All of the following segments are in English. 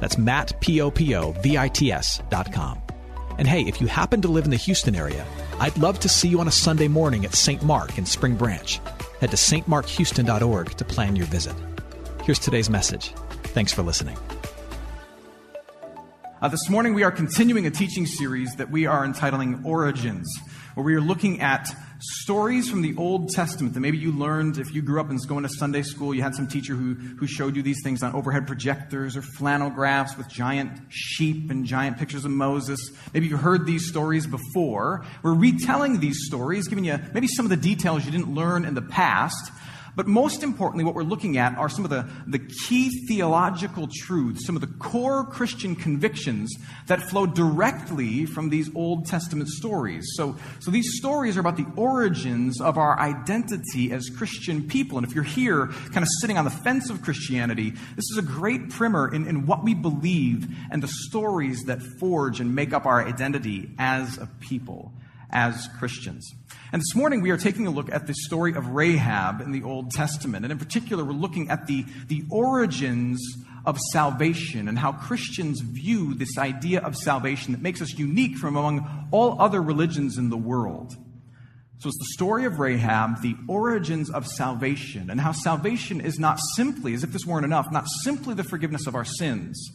That's Matt, P-O-P-O-V-I-T-S dot com. And hey, if you happen to live in the Houston area, I'd love to see you on a Sunday morning at St. Mark in Spring Branch. Head to stmarkhouston.org to plan your visit. Here's today's message. Thanks for listening. Uh, this morning, we are continuing a teaching series that we are entitling Origins, where we are looking at stories from the Old Testament that maybe you learned if you grew up and was going to Sunday school. You had some teacher who, who showed you these things on overhead projectors or flannel graphs with giant sheep and giant pictures of Moses. Maybe you heard these stories before. We're retelling these stories, giving you maybe some of the details you didn't learn in the past. But most importantly, what we're looking at are some of the, the key theological truths, some of the core Christian convictions that flow directly from these Old Testament stories. So, so these stories are about the origins of our identity as Christian people. And if you're here kind of sitting on the fence of Christianity, this is a great primer in, in what we believe and the stories that forge and make up our identity as a people as Christians. And this morning we are taking a look at the story of Rahab in the Old Testament. And in particular, we're looking at the, the origins of salvation and how Christians view this idea of salvation that makes us unique from among all other religions in the world. So it's the story of Rahab, the origins of salvation, and how salvation is not simply, as if this weren't enough, not simply the forgiveness of our sins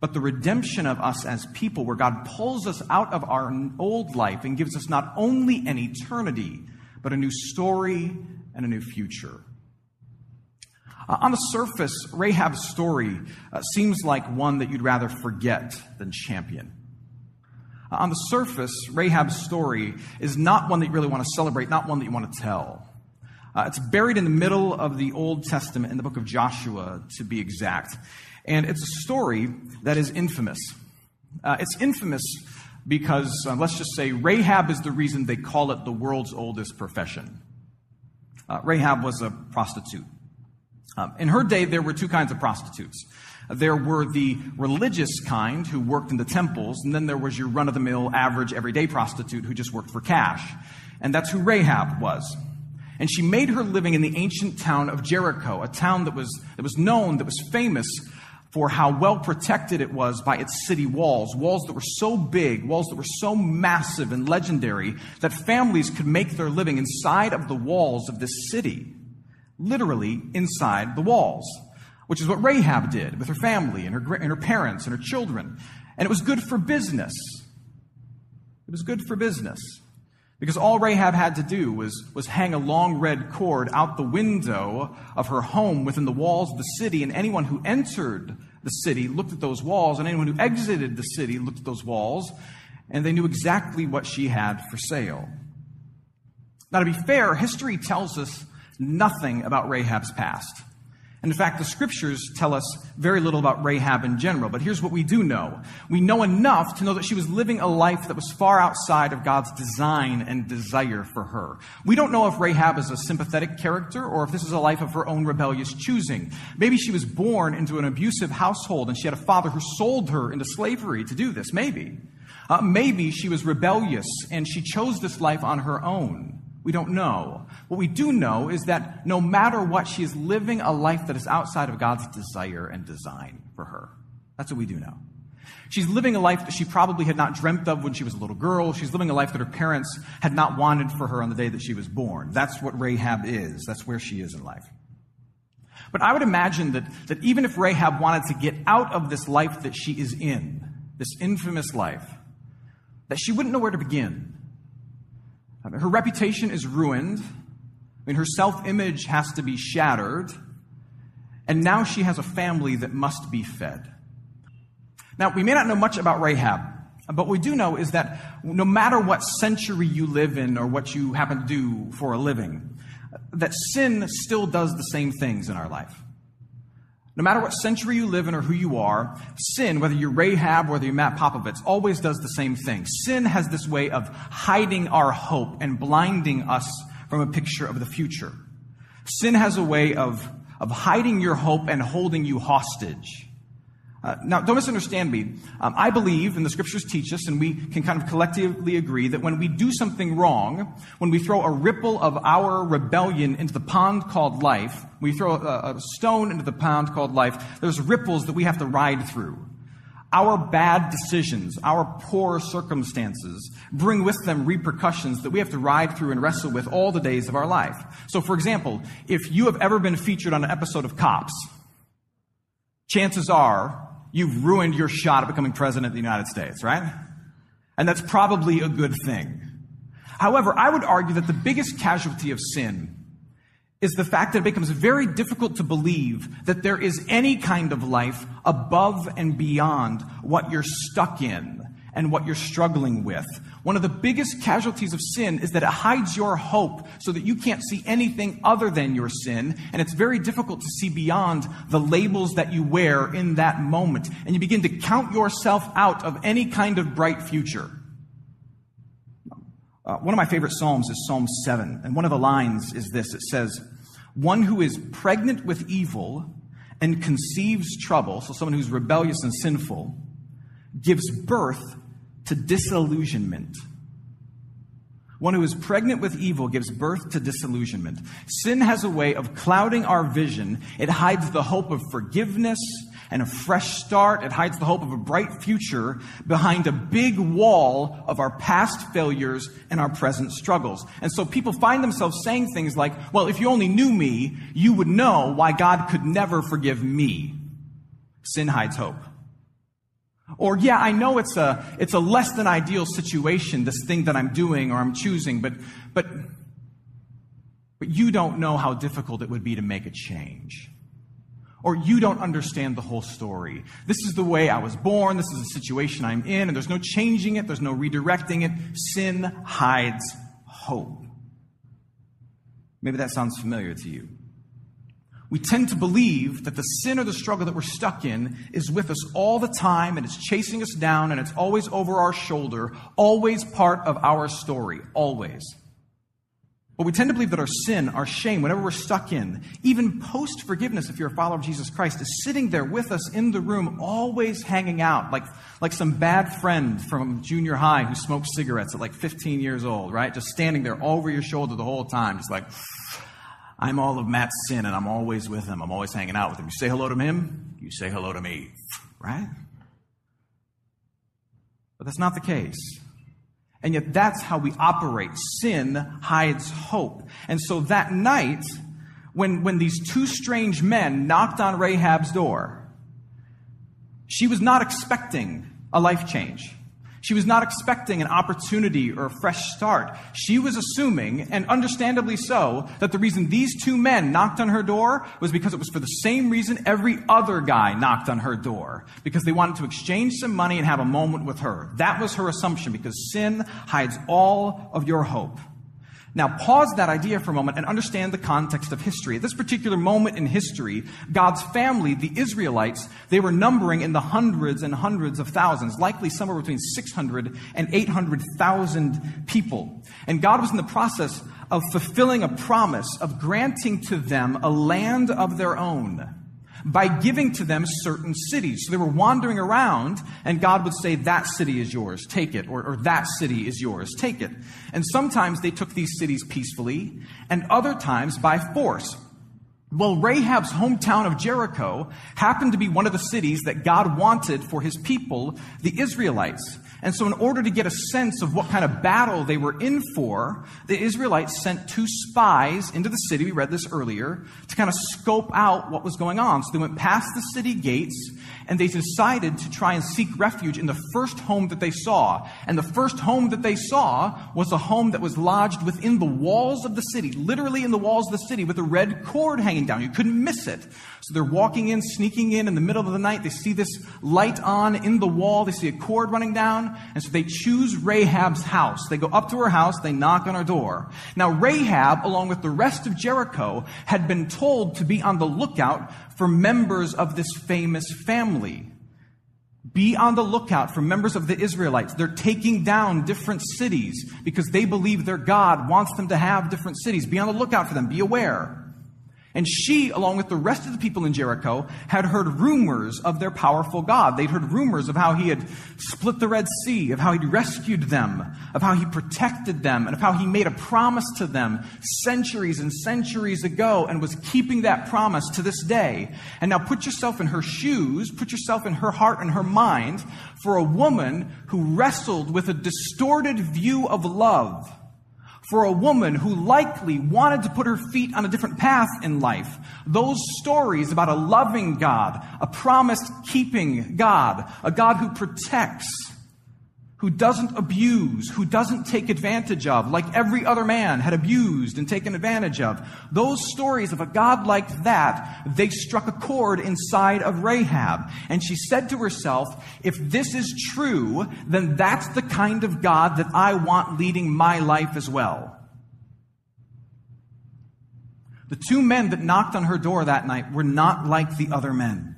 but the redemption of us as people, where God pulls us out of our old life and gives us not only an eternity, but a new story and a new future. Uh, on the surface, Rahab's story uh, seems like one that you'd rather forget than champion. Uh, on the surface, Rahab's story is not one that you really want to celebrate, not one that you want to tell. Uh, it's buried in the middle of the Old Testament in the book of Joshua, to be exact. And it's a story that is infamous. Uh, it's infamous because, uh, let's just say, Rahab is the reason they call it the world's oldest profession. Uh, Rahab was a prostitute. Um, in her day, there were two kinds of prostitutes. There were the religious kind who worked in the temples, and then there was your run of the mill, average, everyday prostitute who just worked for cash. And that's who Rahab was. And she made her living in the ancient town of Jericho, a town that was, that was known, that was famous for how well protected it was by its city walls. Walls that were so big, walls that were so massive and legendary that families could make their living inside of the walls of this city. Literally inside the walls. Which is what Rahab did with her family and her, and her parents and her children. And it was good for business. It was good for business. Because all Rahab had to do was, was hang a long red cord out the window of her home within the walls of the city, and anyone who entered the city looked at those walls, and anyone who exited the city looked at those walls, and they knew exactly what she had for sale. Now, to be fair, history tells us nothing about Rahab's past. And in fact, the scriptures tell us very little about Rahab in general, but here's what we do know. We know enough to know that she was living a life that was far outside of God's design and desire for her. We don't know if Rahab is a sympathetic character or if this is a life of her own rebellious choosing. Maybe she was born into an abusive household and she had a father who sold her into slavery to do this. Maybe. Uh, maybe she was rebellious and she chose this life on her own. We don't know. What we do know is that no matter what, she is living a life that is outside of God's desire and design for her. That's what we do know. She's living a life that she probably had not dreamt of when she was a little girl. She's living a life that her parents had not wanted for her on the day that she was born. That's what Rahab is. That's where she is in life. But I would imagine that, that even if Rahab wanted to get out of this life that she is in, this infamous life, that she wouldn't know where to begin. Her reputation is ruined. I mean, her self image has to be shattered. And now she has a family that must be fed. Now, we may not know much about Rahab, but what we do know is that no matter what century you live in or what you happen to do for a living, that sin still does the same things in our life. No matter what century you live in or who you are, sin, whether you're Rahab, or whether you're Matt Popovits, always does the same thing. Sin has this way of hiding our hope and blinding us from a picture of the future. Sin has a way of, of hiding your hope and holding you hostage. Uh, now, don't misunderstand me. Um, I believe, and the scriptures teach us, and we can kind of collectively agree, that when we do something wrong, when we throw a ripple of our rebellion into the pond called life, we throw a, a stone into the pond called life, there's ripples that we have to ride through. Our bad decisions, our poor circumstances bring with them repercussions that we have to ride through and wrestle with all the days of our life. So, for example, if you have ever been featured on an episode of Cops, chances are you've ruined your shot at becoming president of the United States, right? And that's probably a good thing. However, I would argue that the biggest casualty of sin is the fact that it becomes very difficult to believe that there is any kind of life above and beyond what you're stuck in and what you're struggling with. One of the biggest casualties of sin is that it hides your hope so that you can't see anything other than your sin, and it's very difficult to see beyond the labels that you wear in that moment, and you begin to count yourself out of any kind of bright future. Uh, one of my favorite Psalms is Psalm 7, and one of the lines is this it says, One who is pregnant with evil and conceives trouble, so someone who's rebellious and sinful, gives birth to disillusionment. One who is pregnant with evil gives birth to disillusionment. Sin has a way of clouding our vision. It hides the hope of forgiveness and a fresh start. It hides the hope of a bright future behind a big wall of our past failures and our present struggles. And so people find themselves saying things like, well, if you only knew me, you would know why God could never forgive me. Sin hides hope. Or, yeah, I know it's a, it's a less than ideal situation, this thing that I'm doing or I'm choosing, but, but, but you don't know how difficult it would be to make a change. Or you don't understand the whole story. This is the way I was born. This is the situation I'm in, and there's no changing it. There's no redirecting it. Sin hides hope. Maybe that sounds familiar to you we tend to believe that the sin or the struggle that we're stuck in is with us all the time and it's chasing us down and it's always over our shoulder, always part of our story, always. But we tend to believe that our sin, our shame, whatever we're stuck in, even post forgiveness, if you're a follower of Jesus Christ, is sitting there with us in the room, always hanging out, like, like some bad friend from junior high who smoked cigarettes at like 15 years old, right? Just standing there over your shoulder the whole time, just like, I'm all of Matt's sin and I'm always with him. I'm always hanging out with him. You say hello to him, you say hello to me, right? But that's not the case. And yet that's how we operate. Sin hides hope. And so that night, when, when these two strange men knocked on Rahab's door, she was not expecting a life change. She was not expecting an opportunity or a fresh start. She was assuming, and understandably so, that the reason these two men knocked on her door was because it was for the same reason every other guy knocked on her door. Because they wanted to exchange some money and have a moment with her. That was her assumption because sin hides all of your hope. Now, pause that idea for a moment and understand the context of history. At this particular moment in history, God's family, the Israelites, they were numbering in the hundreds and hundreds of thousands, likely somewhere between 600 and 800,000 people. And God was in the process of fulfilling a promise of granting to them a land of their own by giving to them certain cities. So they were wandering around, and God would say, That city is yours, take it, or, or, That city is yours, take it. And sometimes they took these cities peacefully, and other times by force. Well, Rahab's hometown of Jericho happened to be one of the cities that God wanted for his people, the Israelites. And so, in order to get a sense of what kind of battle they were in for, the Israelites sent two spies into the city. We read this earlier to kind of scope out what was going on. So, they went past the city gates and they decided to try and seek refuge in the first home that they saw. And the first home that they saw was a home that was lodged within the walls of the city, literally in the walls of the city, with a red cord hanging down. You couldn't miss it. So they're walking in, sneaking in in the middle of the night. They see this light on in the wall. They see a cord running down. And so they choose Rahab's house. They go up to her house. They knock on her door. Now, Rahab, along with the rest of Jericho, had been told to be on the lookout for members of this famous family. Be on the lookout for members of the Israelites. They're taking down different cities because they believe their God wants them to have different cities. Be on the lookout for them. Be aware. And she, along with the rest of the people in Jericho, had heard rumors of their powerful God. They'd heard rumors of how he had split the Red Sea, of how he'd rescued them, of how he protected them, and of how he made a promise to them centuries and centuries ago and was keeping that promise to this day. And now put yourself in her shoes, put yourself in her heart and her mind for a woman who wrestled with a distorted view of love for a woman who likely wanted to put her feet on a different path in life. Those stories about a loving God, a promise keeping God, a God who protects, who doesn't abuse, who doesn't take advantage of, like every other man had abused and taken advantage of. Those stories of a God like that, they struck a chord inside of Rahab. And she said to herself, if this is true, then that's the kind of God that I want leading my life as well. The two men that knocked on her door that night were not like the other men.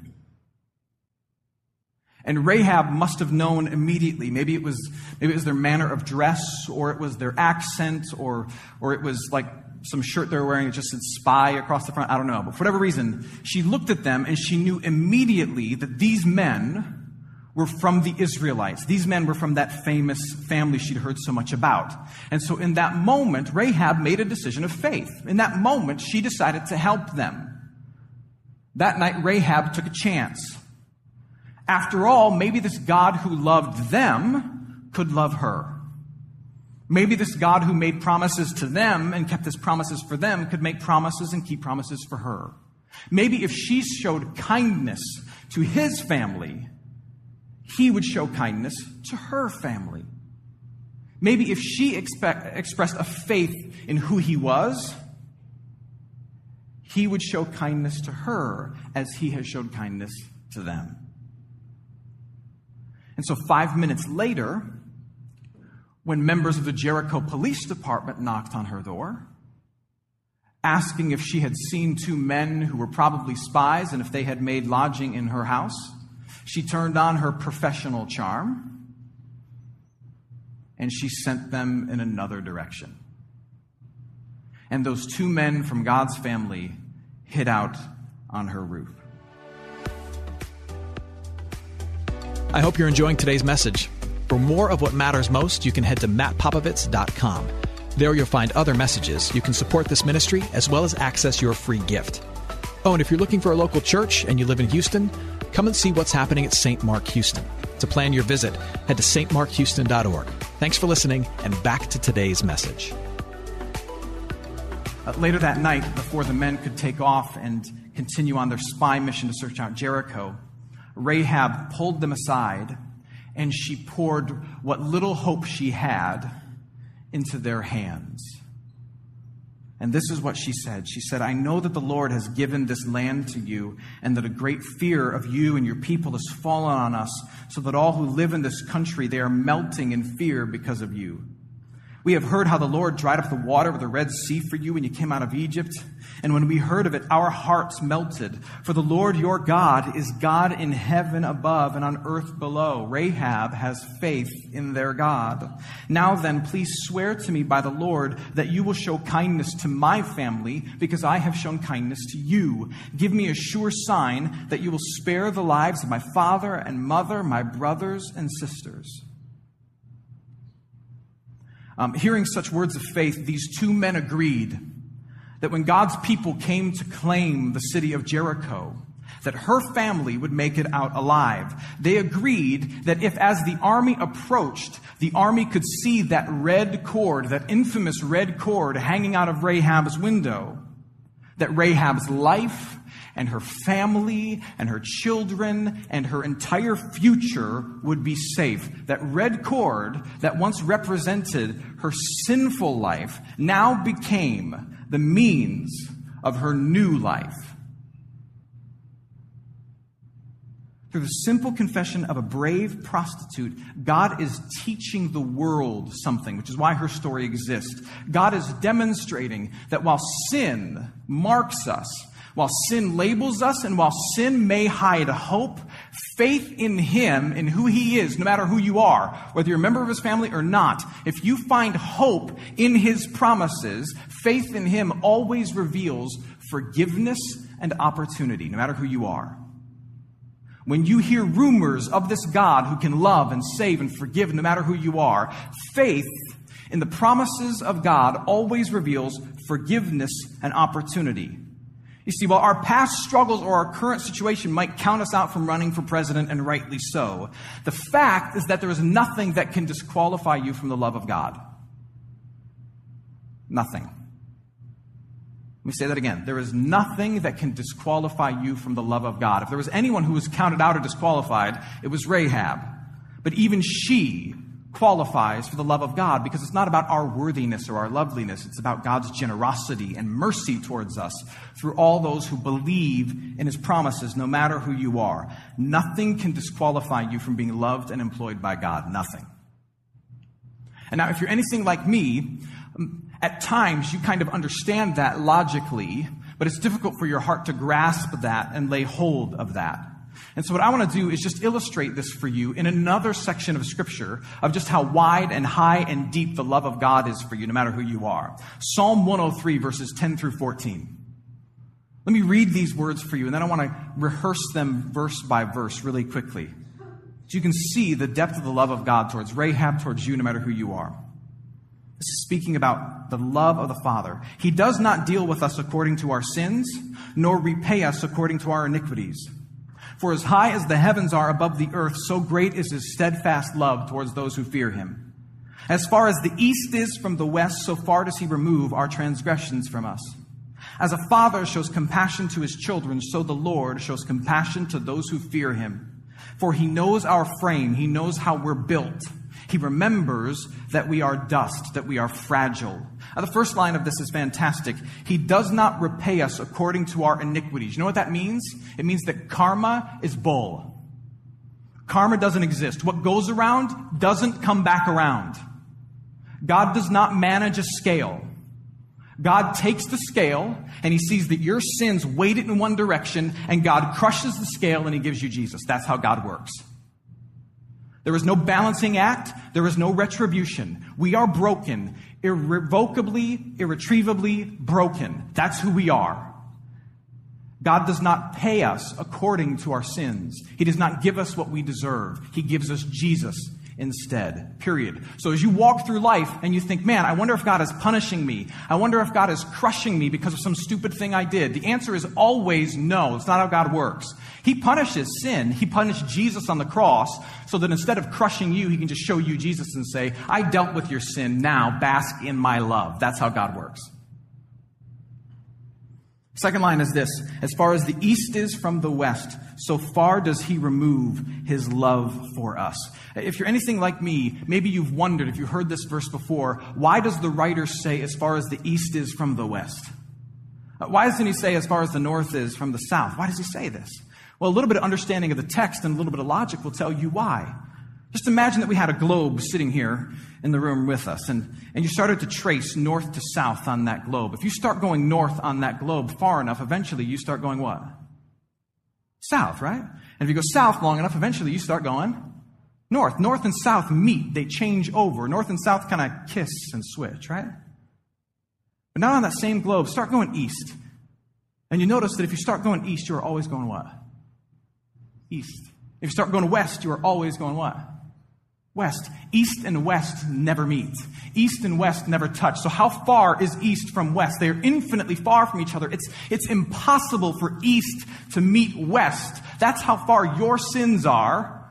And Rahab must have known immediately. Maybe it was, maybe it was their manner of dress, or it was their accent, or, or it was like some shirt they were wearing that just said spy across the front. I don't know. But for whatever reason, she looked at them and she knew immediately that these men were from the Israelites. These men were from that famous family she'd heard so much about. And so in that moment, Rahab made a decision of faith. In that moment, she decided to help them. That night, Rahab took a chance. After all, maybe this God who loved them could love her. Maybe this God who made promises to them and kept his promises for them could make promises and keep promises for her. Maybe if she showed kindness to his family, he would show kindness to her family. Maybe if she expect, expressed a faith in who he was, he would show kindness to her as he has showed kindness to them. And so, five minutes later, when members of the Jericho Police Department knocked on her door, asking if she had seen two men who were probably spies and if they had made lodging in her house, she turned on her professional charm and she sent them in another direction. And those two men from God's family hid out on her roof. I hope you're enjoying today's message. For more of what matters most, you can head to mattpopovits.com. There you'll find other messages. You can support this ministry as well as access your free gift. Oh, and if you're looking for a local church and you live in Houston, come and see what's happening at St. Mark Houston. To plan your visit, head to stmarkhouston.org. Thanks for listening, and back to today's message. Uh, later that night, before the men could take off and continue on their spy mission to search out Jericho, Rahab pulled them aside and she poured what little hope she had into their hands. And this is what she said. She said, I know that the Lord has given this land to you, and that a great fear of you and your people has fallen on us, so that all who live in this country, they are melting in fear because of you. We have heard how the Lord dried up the water of the Red Sea for you when you came out of Egypt. And when we heard of it, our hearts melted. For the Lord your God is God in heaven above and on earth below. Rahab has faith in their God. Now then, please swear to me by the Lord that you will show kindness to my family because I have shown kindness to you. Give me a sure sign that you will spare the lives of my father and mother, my brothers and sisters. Um, hearing such words of faith, these two men agreed that when God's people came to claim the city of Jericho, that her family would make it out alive. They agreed that if, as the army approached, the army could see that red cord, that infamous red cord hanging out of Rahab's window, that Rahab's life and her family and her children and her entire future would be safe. That red cord that once represented her sinful life now became the means of her new life. Through the simple confession of a brave prostitute, God is teaching the world something, which is why her story exists. God is demonstrating that while sin marks us, while sin labels us and while sin may hide hope, faith in Him, in who He is, no matter who you are, whether you're a member of His family or not, if you find hope in His promises, faith in Him always reveals forgiveness and opportunity, no matter who you are. When you hear rumors of this God who can love and save and forgive no matter who you are, faith in the promises of God always reveals forgiveness and opportunity. You see, while our past struggles or our current situation might count us out from running for president, and rightly so, the fact is that there is nothing that can disqualify you from the love of God. Nothing. Let me say that again. There is nothing that can disqualify you from the love of God. If there was anyone who was counted out or disqualified, it was Rahab. But even she qualifies for the love of God because it's not about our worthiness or our loveliness. It's about God's generosity and mercy towards us through all those who believe in his promises, no matter who you are. Nothing can disqualify you from being loved and employed by God. Nothing. And now, if you're anything like me, um, at times you kind of understand that logically, but it's difficult for your heart to grasp that and lay hold of that. And so, what I want to do is just illustrate this for you in another section of Scripture of just how wide and high and deep the love of God is for you, no matter who you are. Psalm 103, verses 10 through 14. Let me read these words for you, and then I want to rehearse them verse by verse really quickly. So you can see the depth of the love of God towards Rahab, towards you, no matter who you are. This is speaking about the love of the Father. He does not deal with us according to our sins, nor repay us according to our iniquities. For as high as the heavens are above the earth, so great is his steadfast love towards those who fear him. As far as the east is from the west, so far does he remove our transgressions from us. As a father shows compassion to his children, so the Lord shows compassion to those who fear him. For he knows our frame, he knows how we're built. He remembers that we are dust, that we are fragile. Now, the first line of this is fantastic. He does not repay us according to our iniquities. You know what that means? It means that karma is bull. Karma doesn't exist. What goes around doesn't come back around. God does not manage a scale. God takes the scale and he sees that your sins weight it in one direction and God crushes the scale and he gives you Jesus. That's how God works. There is no balancing act. There is no retribution. We are broken, irrevocably, irretrievably broken. That's who we are. God does not pay us according to our sins. He does not give us what we deserve. He gives us Jesus instead. Period. So as you walk through life and you think, man, I wonder if God is punishing me. I wonder if God is crushing me because of some stupid thing I did. The answer is always no. It's not how God works. He punishes sin. He punished Jesus on the cross so that instead of crushing you, he can just show you Jesus and say, I dealt with your sin. Now bask in my love. That's how God works. Second line is this As far as the east is from the west, so far does he remove his love for us. If you're anything like me, maybe you've wondered, if you heard this verse before, why does the writer say, as far as the east is from the west? Uh, why doesn't he say, as far as the north is from the south? Why does he say this? Well, a little bit of understanding of the text and a little bit of logic will tell you why. Just imagine that we had a globe sitting here in the room with us, and, and you started to trace north to south on that globe. If you start going north on that globe far enough, eventually you start going what? South, right? And if you go south long enough, eventually you start going north. North and south meet, they change over. North and south kind of kiss and switch, right? But now on that same globe, start going east. And you notice that if you start going east, you are always going what? East. If you start going west, you are always going what? West. East and west never meet. East and west never touch. So how far is east from west? They are infinitely far from each other. It's, it's impossible for east to meet west. That's how far your sins are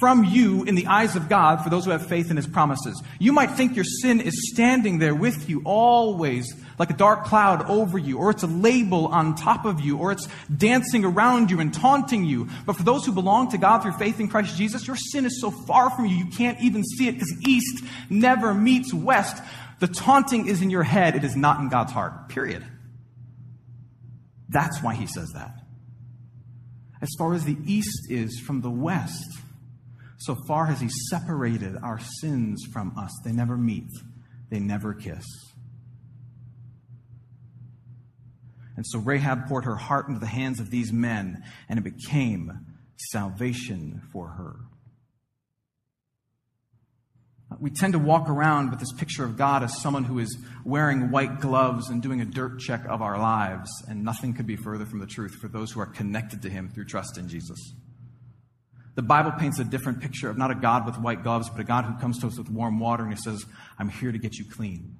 from you in the eyes of God for those who have faith in his promises. You might think your sin is standing there with you always like a dark cloud over you, or it's a label on top of you, or it's dancing around you and taunting you. But for those who belong to God through faith in Christ Jesus, your sin is so far from you, you can't even see it because east never meets west. The taunting is in your head, it is not in God's heart. Period. That's why he says that. As far as the east is from the west, so far has he separated our sins from us. They never meet, they never kiss. And so Rahab poured her heart into the hands of these men, and it became salvation for her. We tend to walk around with this picture of God as someone who is wearing white gloves and doing a dirt check of our lives, and nothing could be further from the truth for those who are connected to Him through trust in Jesus. The Bible paints a different picture of not a God with white gloves, but a God who comes to us with warm water and He says, I'm here to get you clean.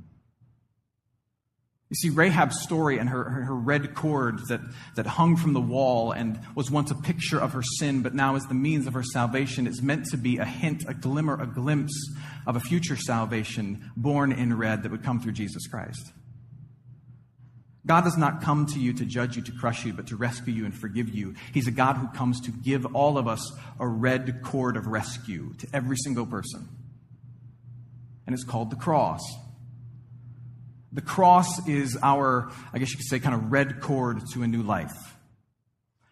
You see, Rahab's story and her, her, red cord that, that hung from the wall and was once a picture of her sin, but now is the means of her salvation, is meant to be a hint, a glimmer, a glimpse of a future salvation born in red that would come through Jesus Christ. God does not come to you to judge you, to crush you, but to rescue you and forgive you. He's a God who comes to give all of us a red cord of rescue to every single person. And it's called the cross. The cross is our, I guess you could say, kind of red cord to a new life.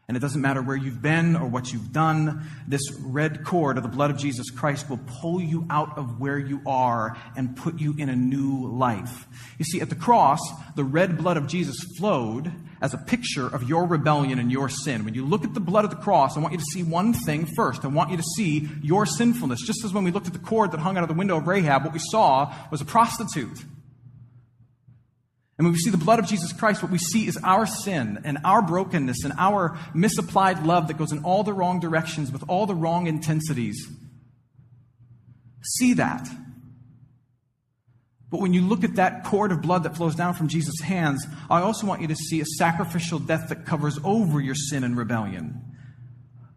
And it doesn't matter where you've been or what you've done, this red cord of the blood of Jesus Christ will pull you out of where you are and put you in a new life. You see, at the cross, the red blood of Jesus flowed as a picture of your rebellion and your sin. When you look at the blood of the cross, I want you to see one thing first. I want you to see your sinfulness. Just as when we looked at the cord that hung out of the window of Rahab, what we saw was a prostitute. And when we see the blood of Jesus Christ, what we see is our sin and our brokenness and our misapplied love that goes in all the wrong directions with all the wrong intensities. See that. But when you look at that cord of blood that flows down from Jesus' hands, I also want you to see a sacrificial death that covers over your sin and rebellion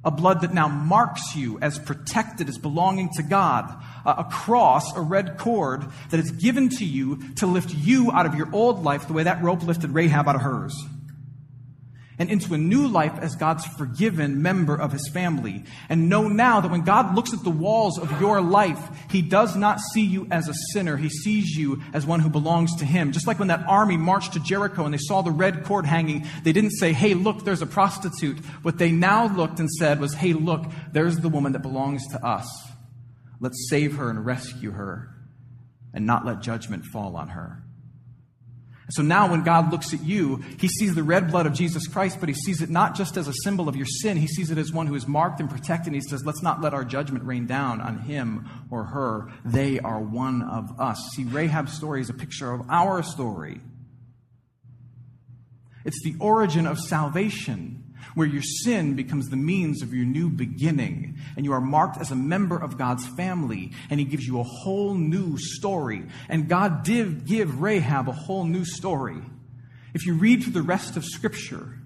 a blood that now marks you as protected, as belonging to God, a cross, a red cord that is given to you to lift you out of your old life the way that rope lifted Rahab out of hers and into a new life as God's forgiven member of his family. And know now that when God looks at the walls of your life, he does not see you as a sinner. He sees you as one who belongs to him. Just like when that army marched to Jericho and they saw the red cord hanging, they didn't say, Hey, look, there's a prostitute. What they now looked and said was, Hey, look, there's the woman that belongs to us. Let's save her and rescue her and not let judgment fall on her. So now when God looks at you, he sees the red blood of Jesus Christ, but he sees it not just as a symbol of your sin. He sees it as one who is marked and protected. And he says, let's not let our judgment rain down on him or her. They are one of us. See, Rahab's story is a picture of our story. It's the origin of salvation where your sin becomes the means of your new beginning, and you are marked as a member of God's family, and He gives you a whole new story. And God did give Rahab a whole new story. If you read through the rest of Scripture,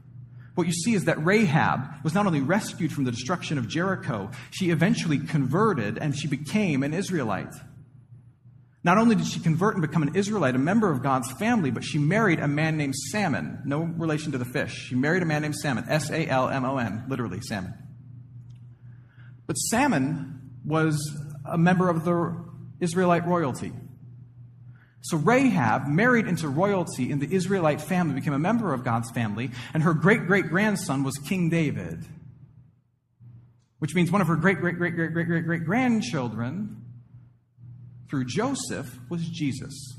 what you see is that Rahab was not only rescued from the destruction of Jericho, she eventually converted and she became an Israelite. Not only did she convert and become an Israelite, a member of God's family, but she married a man named Salmon. No relation to the fish. She married a man named Salmon. S A L M O N, literally, Salmon. But Salmon was a member of the Israelite royalty. So Rahab married into royalty in the Israelite family, became a member of God's family, and her great great grandson was King David which means one of her great, great, great, great, great, great, great grandchildren through Joseph was Jesus,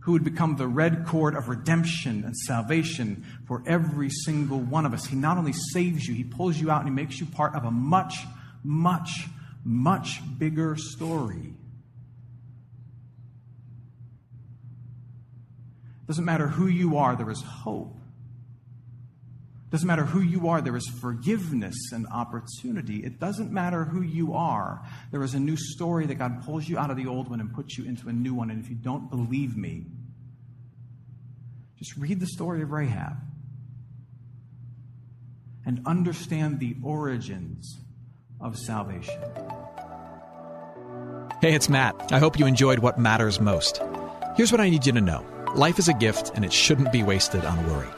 who would become the red cord of redemption and salvation for every single one of us. He not only saves you, he pulls you out and he makes you part of a much, much, much bigger story. Doesn't matter who you are, there is hope. Doesn't matter who you are, there is forgiveness and opportunity. It doesn't matter who you are, there is a new story that God pulls you out of the old one and puts you into a new one. And if you don't believe me, just read the story of Rahab and understand the origins of salvation. Hey, it's Matt. I hope you enjoyed what matters most. Here's what I need you to know life is a gift, and it shouldn't be wasted on worry.